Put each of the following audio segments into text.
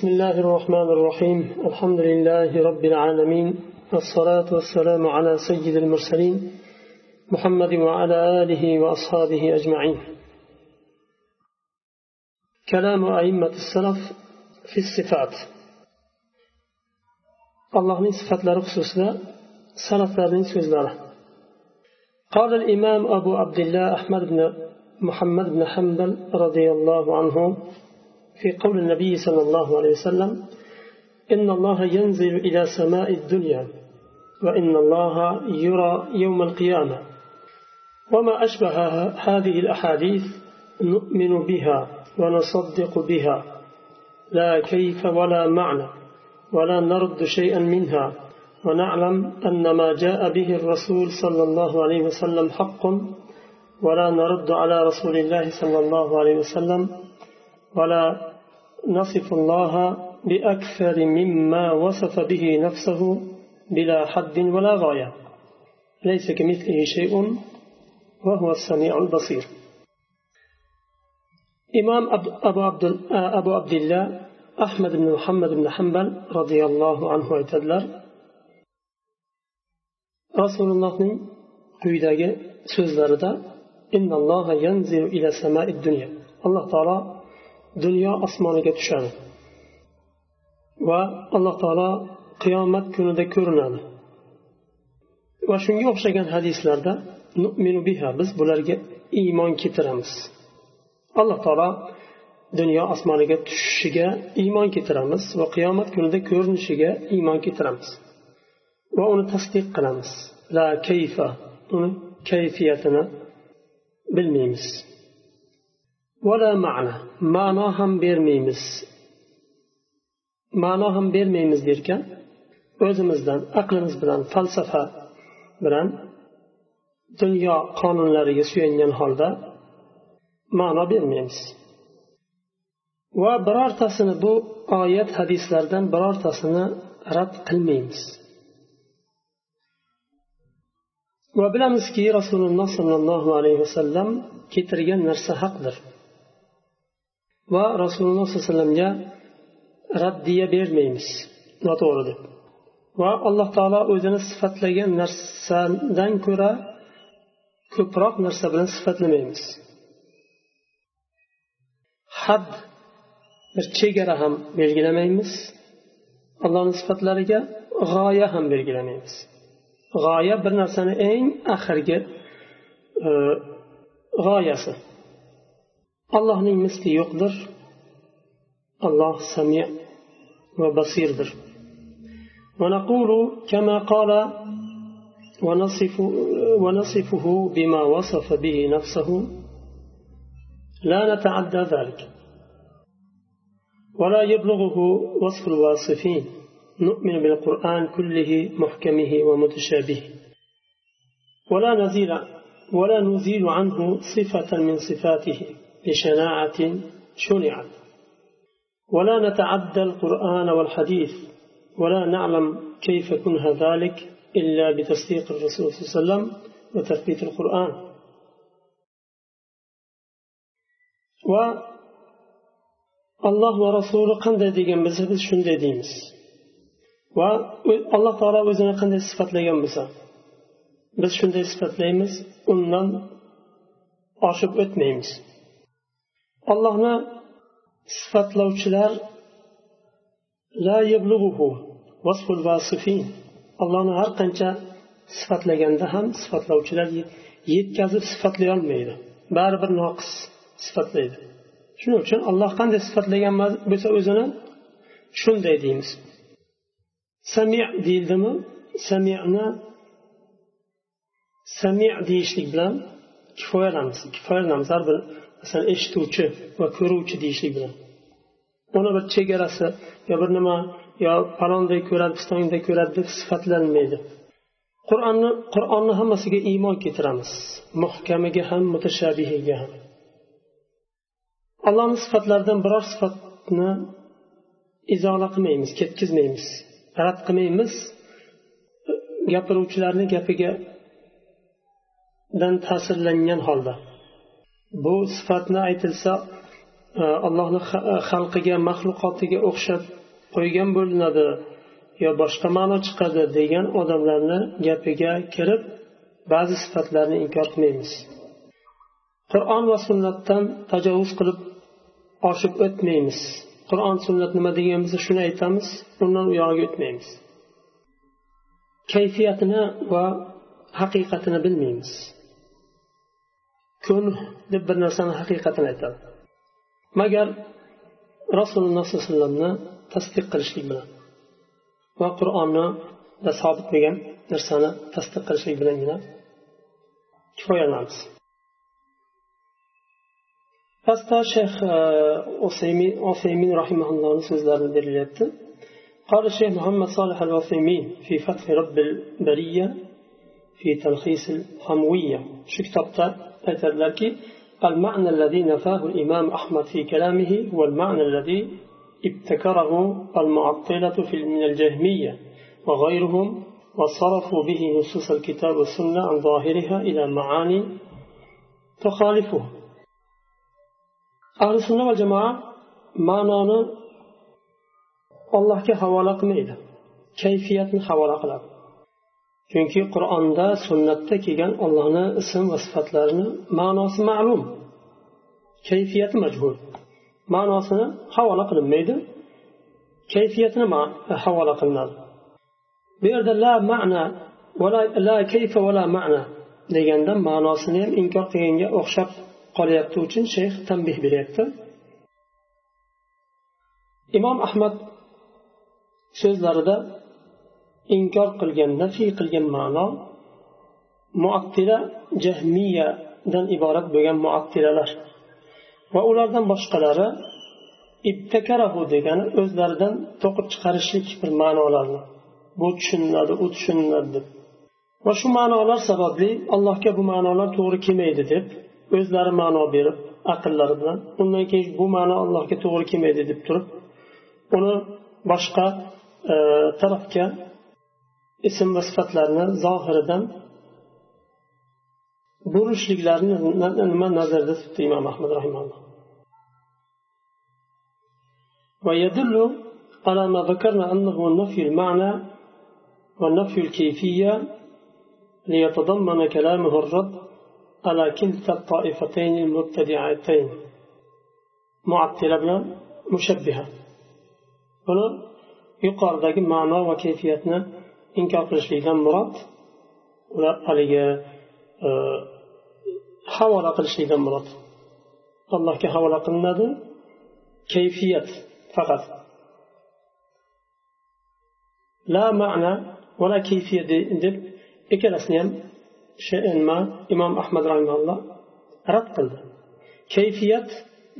بسم الله الرحمن الرحيم. الحمد لله رب العالمين. الصلاة والسلام على سيد المرسلين محمد وعلى آله وأصحابه أجمعين. كلام أئمة السلف في الصفات. الله من صفات لرخصوص سلف لرين سوزلالة قال الإمام أبو عبد الله أحمد بن محمد بن حنبل رضي الله عنه في قول النبي صلى الله عليه وسلم إن الله ينزل إلى سماء الدنيا وإن الله يرى يوم القيامة. وما أشبه هذه الأحاديث نؤمن بها ونصدق بها لا كيف ولا معنى ولا نرد شيئا منها. ونعلم أن ما جاء به الرسول صلى الله عليه وسلم حق ولا نرد على رسول الله صلى الله عليه وسلم ولا نصف الله بأكثر مما وصف به نفسه بلا حد ولا غاية. ليس كمثله شيء وهو السميع البصير. إمام أبو عبد, أبو عبد الله أحمد بن محمد بن حنبل رضي الله عنه aytadilar rasulullohning quyidagi so'zlarida alloh taolo dunyo osmoniga tushadi. Va alloh taolo qiyomat kunida ko'rinadi. Va shunga o'xshagan hadislarda biz bularga iymon keltiramiz. Alloh taolo dunyo osmoniga tushishiga iymon keltiramiz va qiyomat kunida ko'rinishiga iymon keltiramiz. Va uni tasdiq qilamiz. La kayfa uni kayfiyatini bilmaymiz. Vala ma'na. Ma'no ham bermaymiz. Ma'no ham bermaymiz derkan o'zimizdan aqlimiz bilan falsafa bilan dunyo qonunlariga suyangan holda ma'no bermaymiz. Va birortasini bu oyat hadislardan birortasini rad qilmaymiz. Va bilamizki rasululloh sollallohu alayhi vasallam keltirgan narsa haqdir. Va rasululloh sollallohu alayhi vasallamga raddiya bermaymiz. Noto'g'ri deb. Va alloh taolo o'zini sifatlagan narsadan ko'ra ko'proq narsa bilan sifatlamaymiz. Had bir chegara ham belgilamaymiz. Allohni sifatlariga g'oya ham belgilamaymiz. G'oya bir narsani eng oxirgi e, g'oyasi. Allohning misli yo'qdir alloh sami va basirdir. ونقول كما قال ونصف ونصفه بما وصف به نفسه لا نتعدى ذلك ولا يبلغه وصف الواصفين نؤمن بالقرآن كله محكمه ومتشابهه ولا نزيل ولا نزيل عنه صفة من صفاته بشناعة شنعت ولا نتعدى القرآن والحديث ولا نعلم كيف كنه ذلك إلا بتصديق الرسول صلى الله عليه وسلم وتثبيت القرآن و alloh va rasuli qanday degan bo'lsa biz shunday deymiz va alloh taolo o'zini qanday sifatlagan bo'lsa biz shunday sifatlaymiz undan oshib o'tmaymiz allohni sifatlovchilar la vasful allohni har qancha sifatlaganda ham sifatlovchilar yetkazib sifatlay olmaydi baribir noqis sifatlaydi. Shuning uchun alloh qanday sifatlagan bo'lsa o'zini shunday deymiz. Sami deyildimi? Samini sami deyishlik bilan kifoyalanamiz kifoyalanamiz har bir masalan eshituvchi va ko'ruvchi deyishlik bilan. Uni bir chegarasi yo bir nima yo palonday ko'radi pistonday ko'radi deb sifatlanmaydi. Qur'onni qur'onni hammasiga iymon keltiramiz. Muhkamiga ham mutashabihiga ham. Allohni sifatlaridan biror sifatni izola qilmaymiz ketkazmaymiz rad qilmaymiz. Gapiruvchilarni gapiga dan ta'sirlangan holda. Bu sifatni aytilsa e, allohni e, xalqiga maxluqotiga o'xshab qo'ygan bo'linadi yo boshqa ma'no chiqadi degan odamlarni gapiga kirib ba'zi sifatlarni inkor qilmaymiz. Qur'on va sunnatdan tajovuz qilib oshib o'tmaymiz. Qur'on sunnat nima degan bo'lsa shuni aytamiz undan u yog'iga o'tmaymiz. Kayfiyatini va haqiqatini bilmaymiz. kun deb bir narsani haqiqatini aytadi magar rasululloh sollallohu alayhi vasallamni tasdiq qilishlik bilan va qur'onni sobit bo'lgan narsani tasdiq qilishlik bilangina kifoyalanamiz pastda shayx osaymin rahimaullohni so'zlarini berilyapti قال الشيخ محمد صالح الوثيمين في فتح رب البرية في تلخيص الحموية شو كتبت أتدلك المعنى الذي نفاه الإمام أحمد في كلامه هو المعنى الذي ابتكره المعطلة في من الجهمية وغيرهم وصرفوا به نصوص الكتاب والسنة عن ظاهرها إلى معاني تخالفه sunna va jamoa ma'noni allohga havola qilmaydi kayfiyatni havola qiladi chunki qur'onda sunnatda kelgan ollohni ism va sifatlarini ma'nosi ma'lum. Kayfiyati majhul. Ma'nosini havola qilinmaydi kayfiyatini havola qilinadi bu yerda la ma'na la kayfa va la ma'na deganda ma'nosini ham inkor qilganga o'xshab qolyapti uchun shayx tanbeh beryapti. Imom ahmad so'zlarida inkor qilgan nafiy qilgan ma'no muattila jahmiyadan iborat bo'lgan muattilalar. Va ulardan boshqalari ibtakarahu degani o'zlaridan to'qib chiqarishlik bir ma'nolarni. Bu tushuniladi u tushuniladi deb. Va shu ma'nolar sababli allohga bu ma'nolar to'g'ri kelmaydi deb o'zlari ma'no berib aqllari bilan undan keyin bu ma'no allohga to'g'ri kelmaydi deb turib uni boshqa e, tarafga ism va sifatlarni على ما ذكرنا أنه نفي المعنى ونفي الكيفية ليتضمن كلامه الرد على كلتا الطائفتين المبتدعتين معطلة بنا مشبهة هنا يقال ذلك معنى وكيفيتنا inkor qilishlikdan murod ular haligi e, havola qilishlikdan murod. Allohga havola qilinadi kayfiyat faqat. La ma'na va la kayfiyat deb ikkalasini ham nima imom ahmad rahimalloh rad qildi. Kayfiyat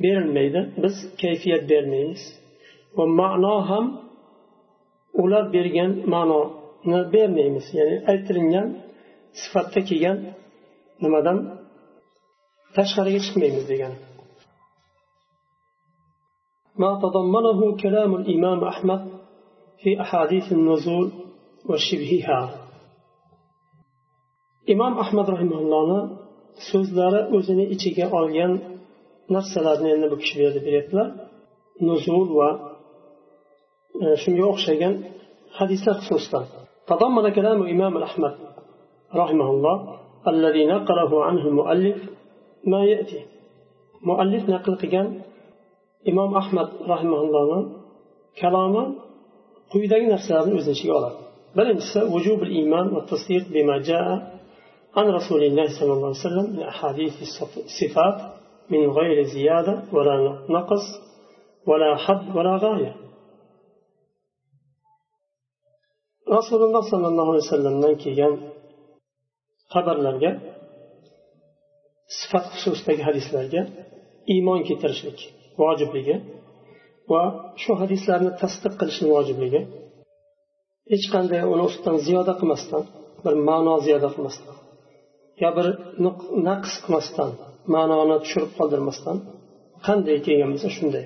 berilmaydi biz kayfiyat bermaymiz. Va ma'no ham ular bergan ma'no bermaymiz ya'ni aytilingan sifatda kelgan nimadan tashqariga chiqmaymiz degani ما تضمنه كلام الإمام أحمد في أحاديث النزول وشبهها imom ahmad rahimallohni so'zlari o'zini ichiga olgan narsalarni endi bu kishi bu yerda beryaptilar nuzul va shunga o'xshagan hadislar xususida تضمن كلام الإمام أحمد رحمه الله الذي نقله عنه المؤلف ما يأتي. مؤلف نقل قيان إمام أحمد رحمه الله o'z ichiga oladi birinchisi vujub iymon va tasdiq bima jaa عن رسول الله صلى الله عليه وسلم من أحاديث الصفات من غير زيادة ولا نقص ولا حد ولا غاية. rasululloh sollallohu alayhi vasallamdan kelgan xabarlarga sifat xususidagi hadislarga iymon keltirishlik vojibligi va shu hadislarni tasdiq qilishni vojibligi hech qanday uni ustidan ziyoda qilmasdan bir ma'no ziyoda qilmasdan yo bir naqs qilmasdan ma'noni tushirib qoldirmasdan qanday kelgan bo'lsa shunday.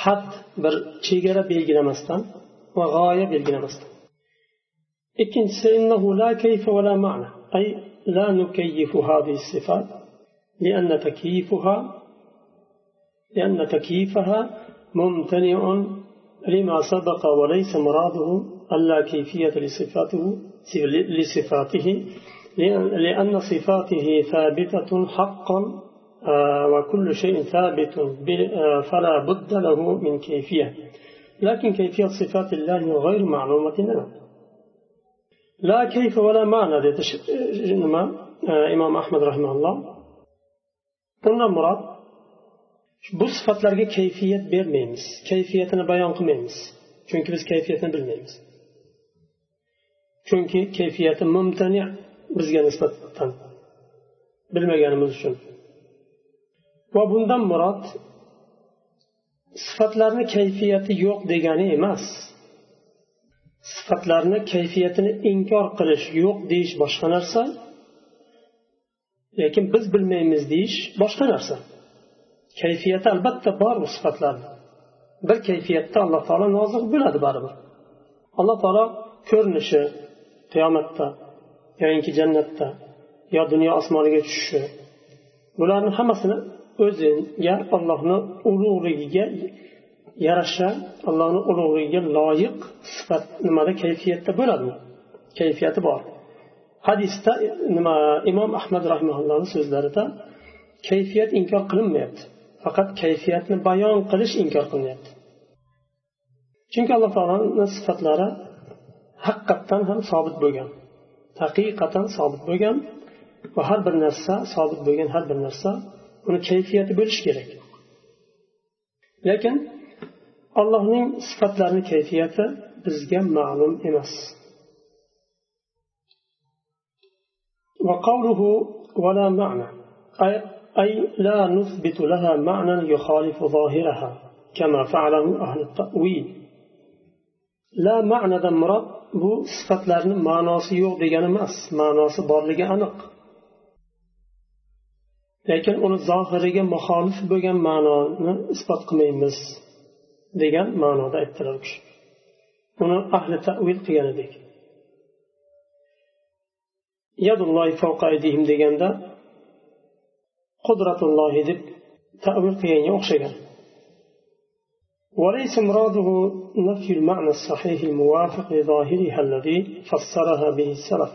Had bir chegara belgilamasdan va g'oya belgilamasdan. Ikkinchisi إنه لا كيف ولا معنى. أي لا نكيف هذه الصفات لأن تكييفها لأن تكييفها ممتنع لما سبق وليس مراده ألا كيفية لصفاته لصفاته لأن صفاته ثابتة حقا آه، وكل شيء ثابت آه، فلا بد له من كيفية. لكن كيفية صفات الله غير معلومة لنا. la kayfa va la ma'na dedi e, nima? E, Imom ahmad rahmaulloh bundan murod bu sifatlarga kayfiyat bermaymiz kayfiyatini bayon qilmaymiz chunki biz kayfiyatni bilmaymiz. Chunki kayfiyati mumtani bizga nisbatan bilmaganimiz uchun. Va bundan murod sifatlarni kayfiyati yo'q degani emas. Sifatlarni kayfiyatini inkor qilish yo'q deyish boshqa narsa lekin biz bilmaymiz deyish boshqa narsa. Kayfiyati albatta bor bu sifatlarni bir kayfiyatda alloh taolo nozil bo'ladi baribir. Alloh taolo ko'rinishi qiyomatda yoyinki jannatda yo dunyo osmoniga tushishi bularni hammasini o'ziga allohni ulug'ligiga yarasha allohni ulug'ligiga loyiq sifat nimada kayfiyatda bo'ladi? Kayfiyati bor. Hadisda e, nima imom ahmad rahimaullohni so'zlarida kayfiyat inkor qilinmayapti. Faqat kayfiyatni bayon qilish inkor qilinyapti chunki alloh taoloni sifatlari haqiqatdan ham sobit bo'lgan haqiqatan sobit bo'lgan va har bir narsa sobit bo'lgan har bir narsa uni kayfiyati bo'lishi kerak. Lekin allohning sifatlarini kayfiyati bizga ma'lum emas وقوله ولا معنى أي, أي لا نثبت لها معنى يخالف ظاهرها كما فعله أهل التأويل لا معنى مراد bu sifatlarni ma'nosi yo'q degani emas ma'nosi borligi aniq lekin uni zohiriga muxolif bo'lgan ma'noni isbot qilmaymiz Degan ma'noda aytdilar u kishi uni ahli tavil qilgan edik yadullohi aydihim deganda qudratullohi deb tavil qilganga o'xshagan وليس مراده نفي المعنى الصحيح الموافق لظاهرها الذي فسرها به السلف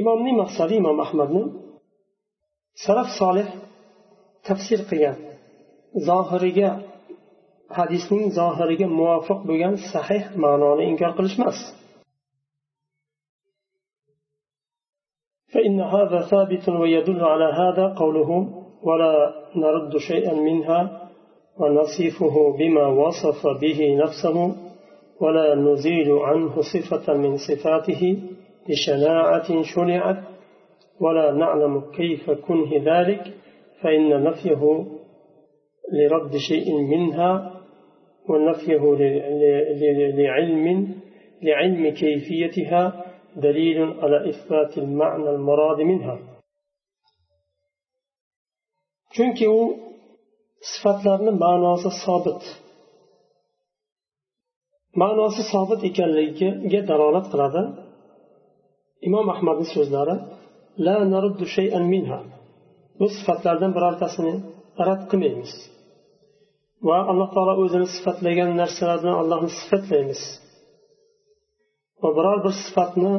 imomning maqsadi imom ahmadni salaf solih tafsir qilgan zohiriga hadisning zohiriga muvofiq bo'lgan sahih ma'noni inkor qilish emas فإن هذا ثابت ويدل على هذا قوله ولا نرد شيئا منها ونصفه بما وصف به نفسه ولا نزيل عنه صفة من صفاته لشناعة شنعت ولا نعلم كيف كنه ذلك فإن نفيه لرد شيء منها ونفيه لعلم لعلم كيفيتها دليل على إثبات المعنى المراد منها chunki u sifatlarni ma'nosi sobit ma'nosi sobit ekanligiga dalolat qiladi imom ahmadni so'zlari la naruddu shay'an minha bu sifatlardan birortasini rad qilmaymiz va alloh taolo o'zini sifatlagan narsalardan allohni sifatlaymiz. Va biror bir sifatni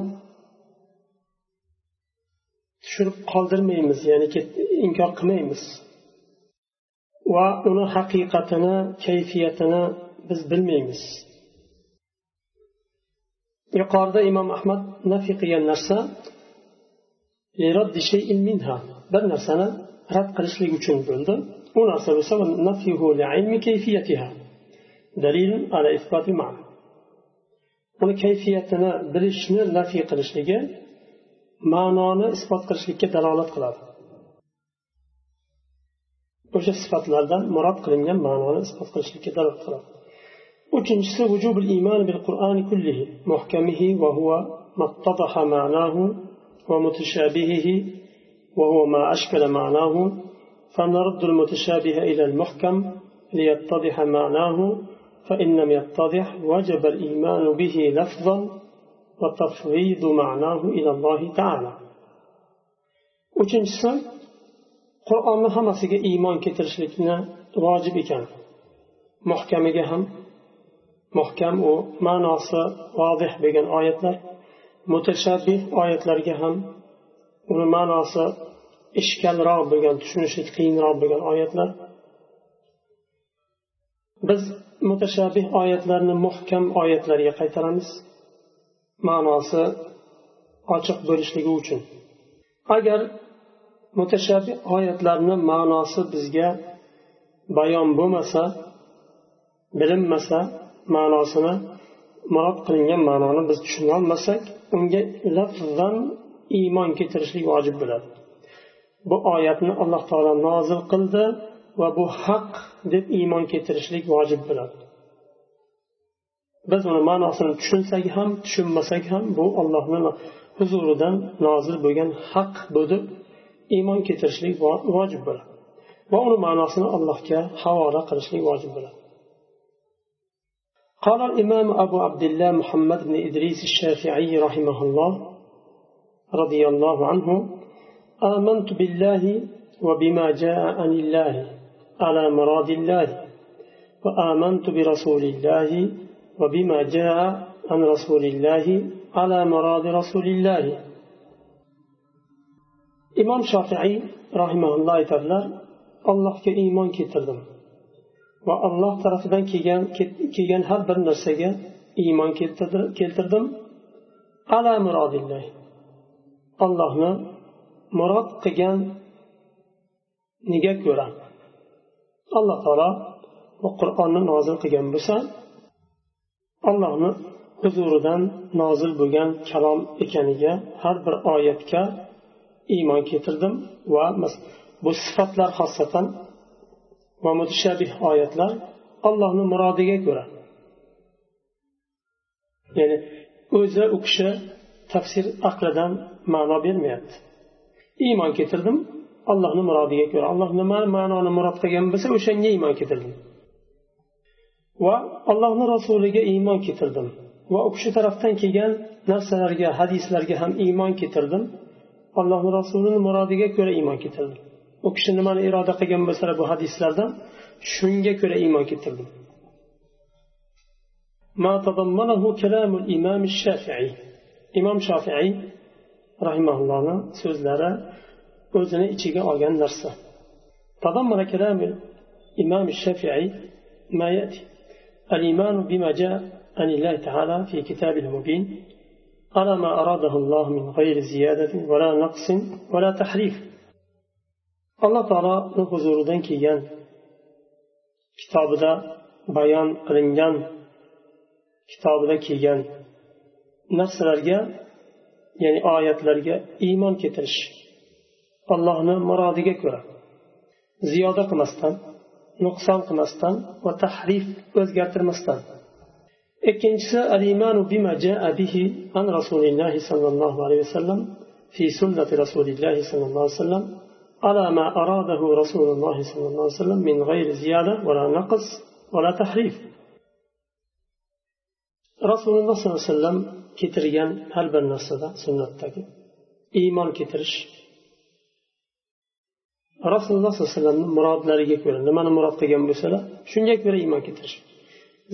tushirib qoldirmaymiz ya'ni inkor qilmaymiz. Va uni haqiqatini kayfiyatini biz bilmaymiz. Yuqorida imom ahmad nafiy qilgan narsa bir narsani rad qilishlik uchun bo'ldi. U narsa bo'lsa uni kayfiyatini bilishni nafiy qilishligi ma'noni isbot qilishlikka dalolat qiladi o'sha sifatlardan murod qilingan ma'noni isbot qilishlikka dalolat qiladi uchinchisi vujub iymon bil qur'oni kullihi muhkamihi va huwa mattadaha ma'nahu va mutashabihihi وهو ما أشكل معناه فنرد المتشابه إلى المحكم ليتضح معناه فإن لم يتضح وجب الإيمان به لفظا وتفويض معناه إلى الله تعالى. وكنت قرآن همسك إيمان كترشلتنا واجب كان محكم جهم محكم وما ناص واضح بجن آيتنا متشابه آيتنا جهم وما ناص ishkalroq bo'lgan tushunishi qiyinroq bo'lgan oyatlar. Biz mutashabih oyatlarni muhkam oyatlarga qaytaramiz. Ma'nosi ochiq bo'lishligi uchun. Agar mutashabih oyatlarni ma'nosi bizga bayon bo'lmasa bilinmasa ma'nosini murod qilingan ma'noni biz tushunolmasak unga lafzan iymon keltirishlik vojib bo'ladi. bu oyatni alloh taolo nozil qildi va bu haq deb iymon keltirishlik vojib bo'ladi biz uni ma'nosini tushunsak ham tushunmasak ham bu ollohni huzuridan nozil bo'lgan haq bu deb iymon keltirishlik vojib bo'ladi va uni ma'nosini allohga havola qilishlik vojib bo'ladi قال الإمام أبو عبد الله محمد بن إدريس الشافعي رحمه الله رضي الله عنه آمنت بالله وبما جاء عن الله على مراد الله وآمنت برسول الله وبما جاء عن رسول الله على مراد رسول الله imom shofiiy rahimaulloh aytadilar allohga iymon keltirdim va alloh tarafidan kelgan kelgan har bir narsaga iymon keltirdim ala murodillah allohni murod qilganiga ko'ra alloh taolo bu qur'onni nozil qilgan bo'lsa allohni huzuridan nozil bo'lgan kalom ekaniga har bir oyatga iymon keltirdim va bu sifatlar xosatan va mutashabih oyatlar allohni murodiga ko'ra. Ya'ni o'zi u kishi tafsir aqlidan ma'no bermayapti. iymon keltirdim allohni murodiga ko'ra alloh nima ma'noni murod qilgan bo'lsa o'shanga iymon keltirdim va allohni rasuliga iymon keltirdim va u kishi tarafdan kelgan narsalarga hadislarga ham iymon keltirdim allohni rasulini murodiga ko'ra iymon keltirdim u kishi nimani iroda qilgan bo'lsalar bu hadislardan shunga ko'ra iymon keltirdim ما تضمنه كلام الإمام الشافعي إمام شافعي رحمه الله so'zlari o'zini ichiga olgan narsa تضمن كلام الإمام الشافعي ما يأتي الإيمان بما جاء عن الله تعالى في كتابه المبين على ما أراده الله من غير زيادة ولا نقص ولا تحريف alloh taoloni huzuridan kelgan kitobida bayon qilingan kitobida kelgan narsalarga ya'ni oyatlarga iymon keltirish allohni murodiga ko'ra ziyoda qilmasdan nuqson qilmasdan va tahrif o'zgartirmasdan ikkinchisi al-imanu bima jaa bihi an rasulillahi sollallohu alayhi vasallam fi sunnati rasulillahi sollallohu alayhi vasallam على ما أراده رسول الله صلى الله عليه وسلم من غير زيادة ولا نقص ولا تحريف رسول الله صلى الله عليه وسلم keltirgan har bir narsada sunnatdagi iymon keltirish rasululloh sollallohu alayhi vasallamni murodlariga ko'ra nimani murod qilgan bo'lsalar shunga ko'ra iymon keltirish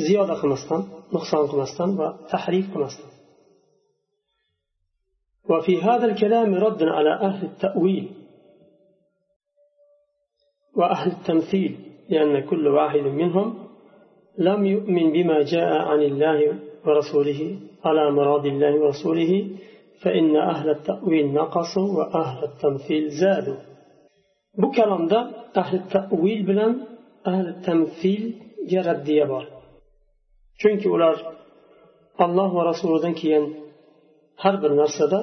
ziyoda qilmasdan nuqson qilmasdan va tahrif qilmasdan وفي هذا الكلام رد على أهل التأويل وأهل التمثيل لأن كل واحد منهم لم يؤمن بما جاء عن الله ورسوله على مراد الله ورسوله فإن أهل التأويل نقصوا وأهل التمثيل زادوا. بكلام ده أهل التأويل بلان أهل التمثيل جرد ديابار شنك أولار الله ورسوله كيان هر بر نرسه ده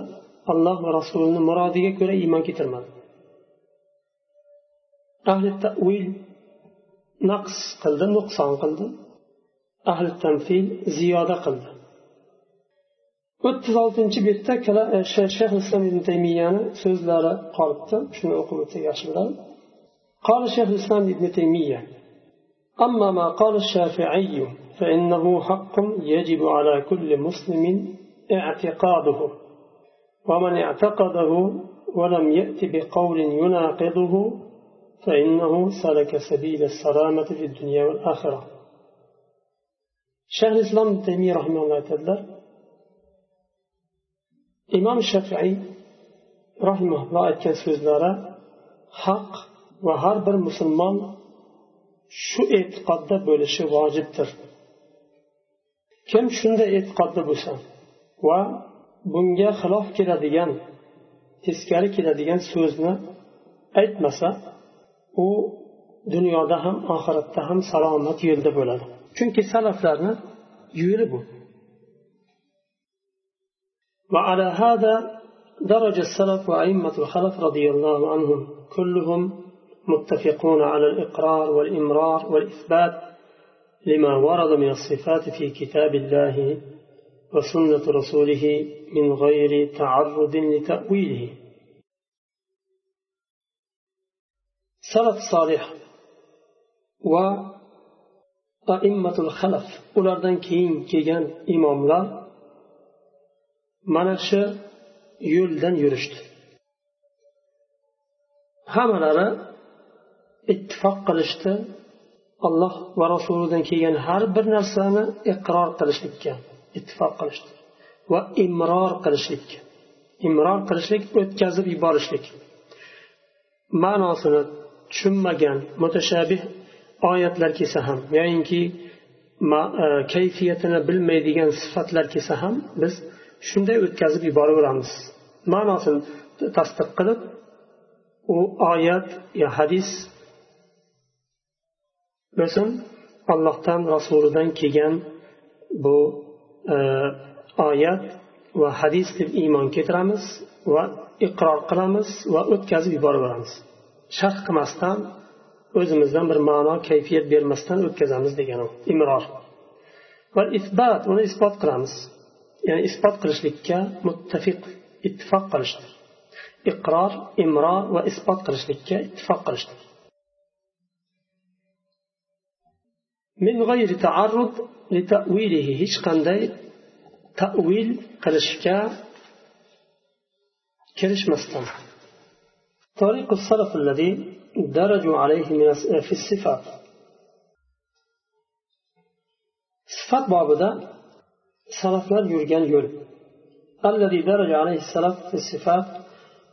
الله ورسوله مرادية كره إيمان كترمان أهل التأويل نقص قلده نقصان قلده ahli tamfil ziyoda qildi o'ttiz oltinchi betda shayx islom ibn taymiyani so'zlari qolibdi shuni o'qib o'tsak yaxshi bo'ladi قال شيخ الإسلام ابن تيمية أما ما قال الشافعي فإنه حق يجب على كل مسلم اعتقاده ومن اعتقده ولم يأت بقول يناقضه فإنه سلك سبيل السلامة في الدنيا والآخرة. shayx islom tamiy rahimalloh aytadilar. Imom shafiiy rahimalloh aytgan so'zlari haq va har bir musulmon shu e'tiqodda bo'lishi vojibdir. Kim shunday e'tiqodda bo'lsa va bunga xilof keladigan teskari keladigan so'zni aytmasa u dunyoda ham oxiratda ham salomat yo'lda bo'ladi. Chunki salaflarni yo'li bu. وعلى هذا درج السلف وأئمة الخلف رضي الله عنهم كلهم متفقون على الإقرار والإمرار والإثبات لما ورد من الصفات في كتاب الله وسنة رسوله من غير تعرض لتأويله سلف صالح aimmatul xalaf ulardan keyin kelgan imomlar mana shu yo'ldan yurishdi. Hammalari ittifoq qilishdi. Alloh va rasulidan kelgan har bir narsani iqror qilishlikka ittifoq qilishdi va imror qilishlikka. Imror qilishlik o'tkazib yuborishlik ma'nosini tushunmagan mutashabih oyatlar kelsa ham yoyinki e, kayfiyatini bilmaydigan sifatlar kelsa ham biz shunday o'tkazib yuboraveramiz ma'nosini tasdiq qilib u oyat yo hadis bo'lsin allohdan rasulidan kelgan bu e, oyat va hadis deb iymon keltiramiz va iqror qilamiz va o'tkazib yuboraveramiz sharh qilmasdan o'zimizdan bir ma'no kayfiyat bermasdan o'tkazamiz degan u imror va isbat uni isbot qilamiz ya'ni isbot qilishlikka muttafiq ittifoq qilishdi iqror imror va isbot qilishlikka ittifoq qilishdi min g'ayri taarrud li ta'wilihi hech qanday ta'vil qilishga kirishmasdan طريق السلف الذي درجوا عليه من في الصفات. صفات بابدا سلفlar yurgan yo'l الذي درج عليه السلف في الصفات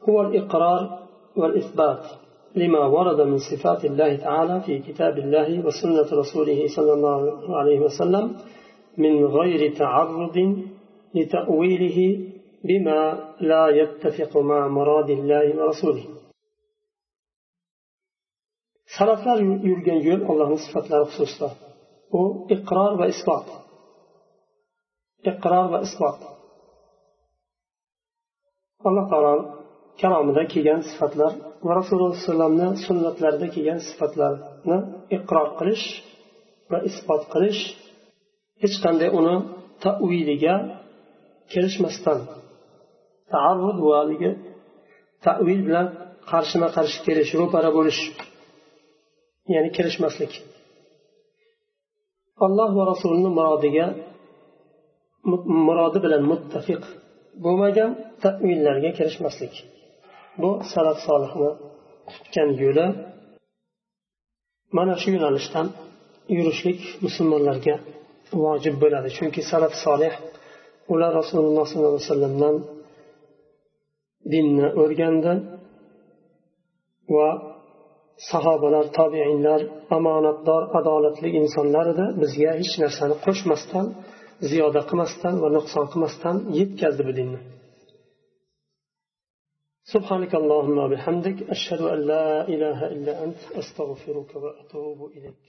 هو الإقرار والإثبات لما ورد من صفات الله تعالى في كتاب الله وسنة رسوله صلى الله عليه وسلم من غير تعرض لتأويله بما لا يتفق مع مراد الله ورسوله. Salaflar yurgan yo'l allohni sifatlari xususida. U iqror va isbot. Iqror va isbot. Alloh taolo kalomida kelgan sifatlar va rasululloh alayhi vasallamni sunnatlarida kelgan sifatlarni iqror qilish va isbot qilish hech qanday uni taviliga kelishmasdan taarrud va tavil bilan qarshima qarshi kelish ro'para bo'lish ya'ni kirishmaslik alloh va rasulini murodiga murodi bilan muttafiq bo'lmagan tavillarga kirishmaslik bu salaf solihni tutgan yo'li. Mana shu yo'nalishdan yurishlik musulmonlarga vojib bo'ladi. Chunki salaf solih ular rasululloh sollallohu alayhi vasallamdan dinni o'rgandi va sahobalar tobeinlar omonatdor adolatli insonlar edi bizga hech narsani qo'shmasdan ziyoda qilmasdan va nuqson qilmasdan yetkazdi bu dinni سبحانك اللهم وبحمدك أشهد أن لا إله إلا أنت أستغفرك وأتوب إليك